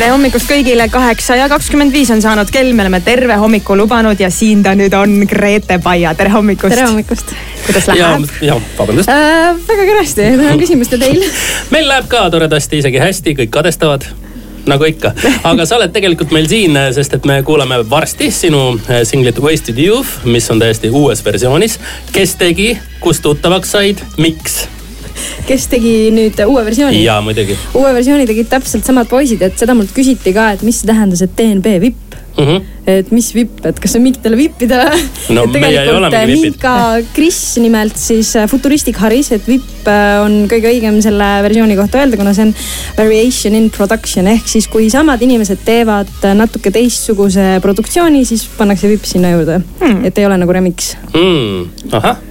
tere hommikust kõigile, kaheksa ja kakskümmend viis on saanud kell, me oleme terve hommiku lubanud ja siin ta nüüd on, Grete Paia, tere hommikust. tere hommikust. kuidas läheb? ja, vabandust äh,. väga kenasti, tänan küsimust ja teil meil läheb ka toredasti, isegi hästi, kõik kadestavad nagu ikka, aga sa oled tegelikult meil siin, sest et me kuulame varsti sinu äh, singlit Wasted Youth, mis on täiesti uues versioonis. kes tegi, kust tuttavaks said, miks? Kes tegi nüüd uue versiooni? jaa, muidugi. uue versiooni tegid täpselt samad poisid, et seda mult küsiti ka, et mis see tähendas, et DNB vipp Mm -hmm. et mis vipp, et kas see on mingitele vippidele no,? vipid. Minka Kris nimelt siis äh, Futuristic Haris, et vipp äh, on kõige õigem selle versiooni kohta öelda, kuna see on variation in production ehk siis kui samad inimesed teevad natuke teistsuguse produktsiooni, siis pannakse vipp sinna juurde hmm.. et ei ole nagu remix mm.. ahah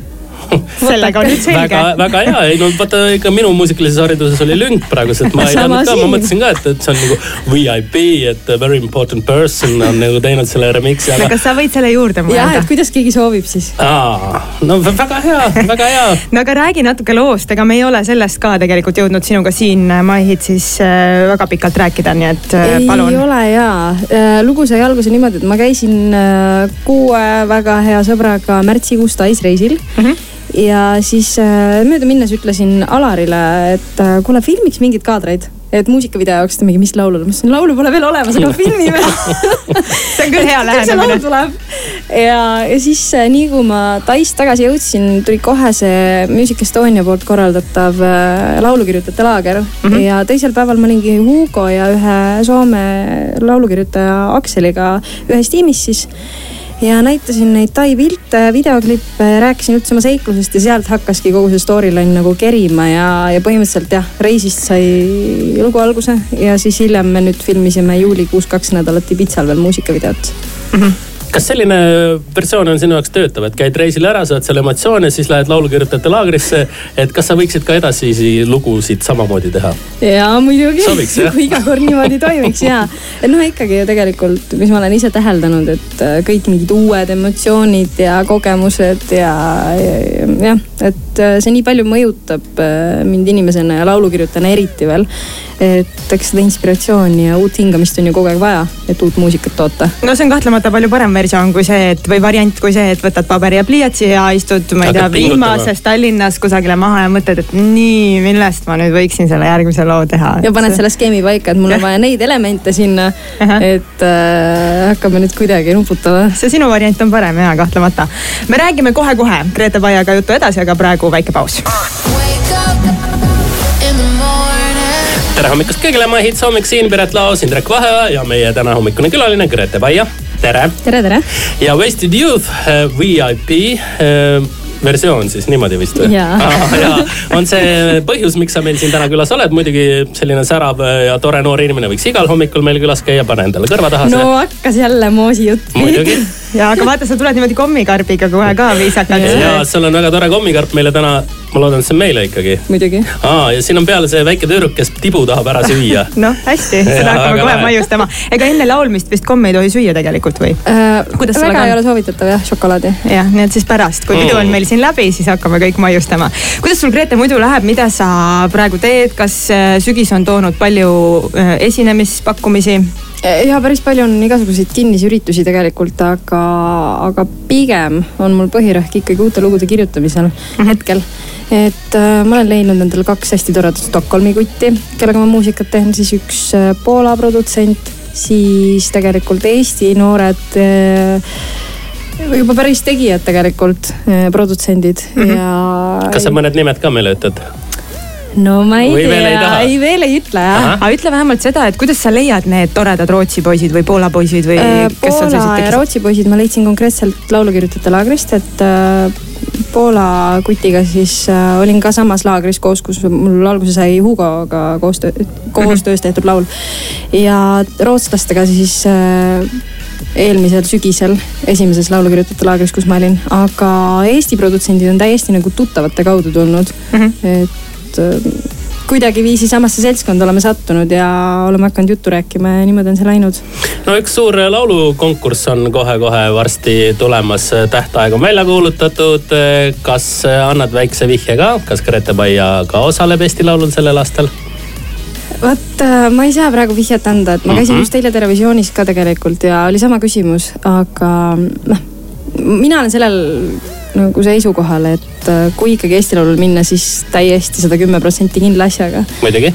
sellega on nüüd selge. väga, väga hea, ei no vaata ikka minu muusikalises hariduses oli lünk praegu, sest ma ei teadnud ka, ma mõtlesin ka, et, et see on nagu VIP, et very important person on nagu teinud selle remix'i aga.... kas sa võid selle juurde mõelda? jah, et kuidas keegi soovib siis. no väga hea, väga hea. no aga räägi natuke loost, ega me ei ole sellest ka tegelikult jõudnud sinuga siin MyHitsis äh, väga pikalt rääkida, nii et äh, ei palun. ei ole äh, lugu sai alguse niimoodi, et ma käisin kuue väga hea sõbraga märtsikuus Tais reisil mm. -hmm ja siis äh, möödaminnes ütlesin Alarile, et äh, kuule, filmiks mingeid kaadreid et muusikavideo jaoks ta mingi, mis laulule, ma ütlesin, laulu pole veel olemas, aga filmime see on küll hea lähenemine. ja, ja siis äh, nii kui ma Tais tagasi jõudsin, tuli kohe see Music Estonia poolt korraldatav laulukirjutajate laager mm. -hmm. ja teisel päeval ma olingi Hugo ja ühe Soome laulukirjutaja Akseliga ühes tiimis siis ja näitasin neid Tai pilte, videoklippe, rääkisin üldse oma seiklusest ja sealt hakkaski kogu see storyline nagu kerima ja, ja põhimõtteliselt jah, reisist sai lugu alguse ja siis hiljem me nüüd filmisime juulikuus kaks nädalat Ibitsal veel muusikavideot mm. -hmm kas selline versioon on sinu jaoks töötav, et käid reisil ära, saad seal emotsioone, siis lähed laulukirjutajate laagrisse. et kas sa võiksid ka edasisi lugusid samamoodi teha? ja muidugi, kui iga kord niimoodi toimiks ja. noh, ikkagi ju tegelikult, mis ma olen ise täheldanud, et äh, kõik mingid uued emotsioonid ja kogemused ja, ja jah, et äh, see nii palju mõjutab äh, mind inimesena ja laulukirjutajana eriti veel et eks seda inspiratsiooni ja uut hingamist on ju kogu aeg vaja, et uut muusikat toota. no see on kahtlemata palju parem versioon kui see, et või variant kui see, et võtad paberi ja pliiatsi ja istud, ma ei tea, vihmases Tallinnas kusagile maha ja mõtled, et nii, millest ma nüüd võiksin selle järgmise loo teha. ja paned selle skeemi paika, et mul on vaja neid elemente sinna, et äh, hakkame nüüd kuidagi nuputama. see sinu variant on parem ja kahtlemata. me räägime kohe-kohe Grete Paiaga juttu edasi, aga praegu väike paus. Tere hommikust kõigile, ma Hits hommik siin, Piret Laos, Indrek Vaheoja ja meie täna hommikune külaline Grete Paia. tere. tere, tere. ja Wasted Youth äh, VIP äh, versioon siis niimoodi vist või? jaa. on see põhjus, miks sa meil siin täna külas oled, muidugi selline särav ja tore noor inimene võiks igal hommikul meil külas käia, pane endale kõrva taha. no hakkas jälle moosi jutt. muidugi ja aga vaata, sa tuled niimoodi kommikarbiga kohe ka viisakalt. ja sul on väga tore kommikarp meile täna ma loodan, et see on meile ikkagi. muidugi. aa, ja siin on peal see väike tüdruk, kes tibu tahab ära süüa noh, hästi, seda hakkame kohe maiustama. ega enne laulmist vist komme ei tohi süüa tegelikult või äh,? kuidas väga ei ole soovitatav jah, šokolaadi. jah, nii et siis pärast, kui pidu on mm. meil siin läbi, siis hakkame kõik maiustama. kuidas sul, Grete, muidu läheb, mida sa praegu teed, kas äh, sügis on toonud palju äh, esinemispakkumisi? Ja päris palju on igasuguseid kinnisi üritusi tegelikult, aga, aga pigem on mul põhirõhk ikkagi uute lugude kirjutamisel mm -hmm. hetkel et äh, ma olen leidnud endale kaks hästi toredat Stockholmi kutti, kellega ma muusikat teen, siis üks äh, Poola produtsent, siis tegelikult Eesti noored äh, juba päris tegijad tegelikult, äh, produtsendid mm -hmm. ja. kas sa mõned nimed ka meile ütled? No ma ei või tea, ei veel ei ütle jah. aga ütle vähemalt seda, et kuidas sa leiad need toredad Rootsi poisid või Poola poisid või äh,? Poola ja Rootsi poisid ma leidsin konkreetselt laulukirjutajate laagrist, et äh, Poola kutiga siis äh, olin ka samas laagris koos, kus mul alguse sai Hugoga koostöö, koostöös tehtud laul. ja rootslastega siis äh, eelmisel sügisel esimeses laulukirjutajate laagris, kus ma olin, aga Eesti produtsendid on täiesti nagu tuttavate kaudu tulnud mm. -hmm. et äh, kuidagiviisi samasse seltskonda oleme sattunud ja oleme hakanud juttu rääkima ja niimoodi on see läinud. no üks suur laulukonkurss on kohe-kohe varsti tulemas, tähtaeg on välja kuulutatud. kas annad väikse vihje ka, kas Grete Baia ka osaleb Eesti Laulul sellel aastal? vot äh, ma ei saa praegu vihjet anda, et ma käisin mm -hmm. just eile Terevisioonis ka tegelikult ja oli sama küsimus, aga noh, mina olen sellel nagu seisukohal, et äh, kui ikkagi Eesti Laulul minna, siis täiesti sada kümme protsenti kindla asjaga.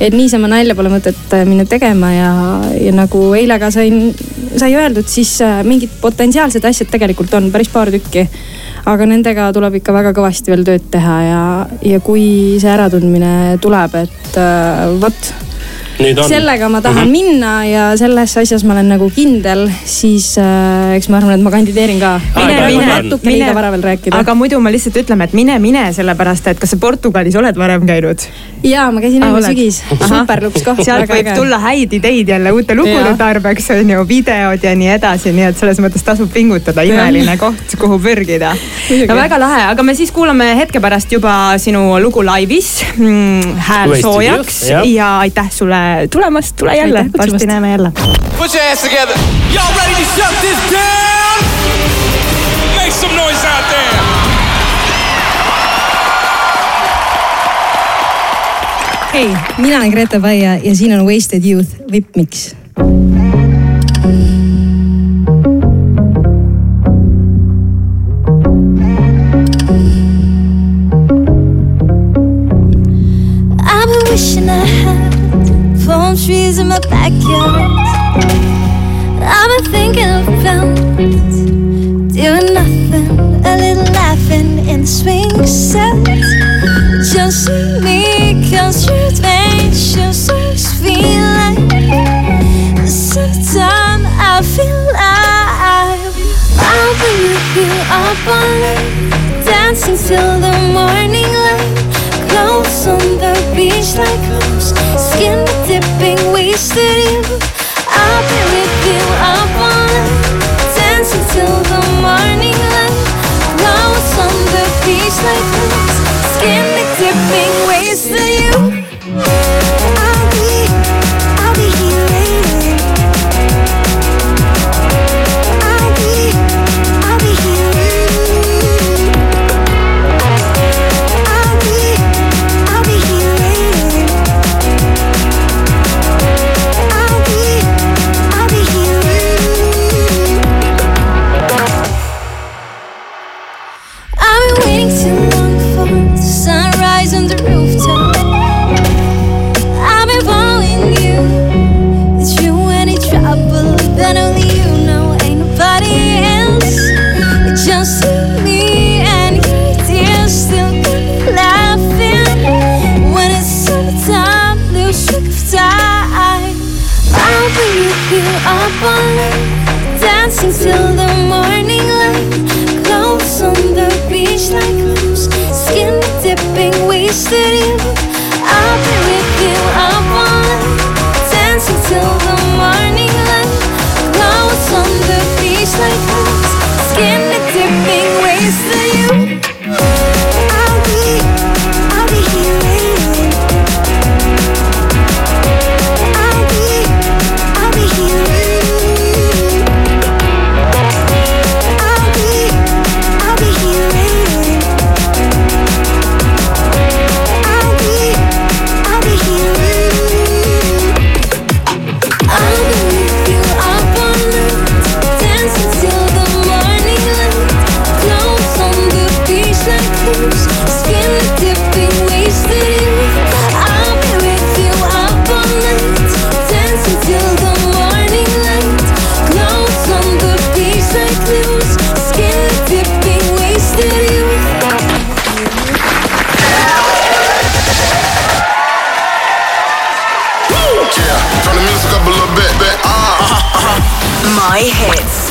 et niisama nalja pole mõtet äh, minna tegema ja, ja nagu eile ka sain, sai öeldud, siis mingid potentsiaalsed asjad tegelikult on päris paar tükki aga nendega tuleb ikka väga kõvasti veel tööd teha ja, ja kui see äratundmine tuleb, et äh, vot sellega ma tahan mm -hmm. minna ja selles asjas ma olen nagu kindel, siis äh, eks ma arvan, et ma kandideerin ka. mine, mine, natuke liiga vara veel rääkida. aga muidu ma lihtsalt ütleme, et mine, mine sellepärast, et kas sa Portugalis oled varem käinud? ja ma käisin eelmine sügis, super luks koht. sealt võib äge. tulla häid ideid jälle uute lugude tarbeks on ju, videod ja nii edasi, nii et selles mõttes tasub pingutada, imeline koht, kuhu pürgida. no väga lahe, aga me siis kuulame hetke pärast juba sinu lugu laivis mm,. hääl soojaks ja aitäh sulle tulemast, tule jälle, varsti näeme jälle. Put your hands together. Y'all ready to shut this down? Make some noise out there. hei, mina olen Grete Paia ja siin on Wasted Youth Vipp Mix. Trees in my backyard. I've been thinking about doing nothing, a little laughing in the swing set. Just me, cause your adventures feel like sometimes I feel like I'll be with you up night, dancing till hoping we you. I'll be with you. I'll My hits.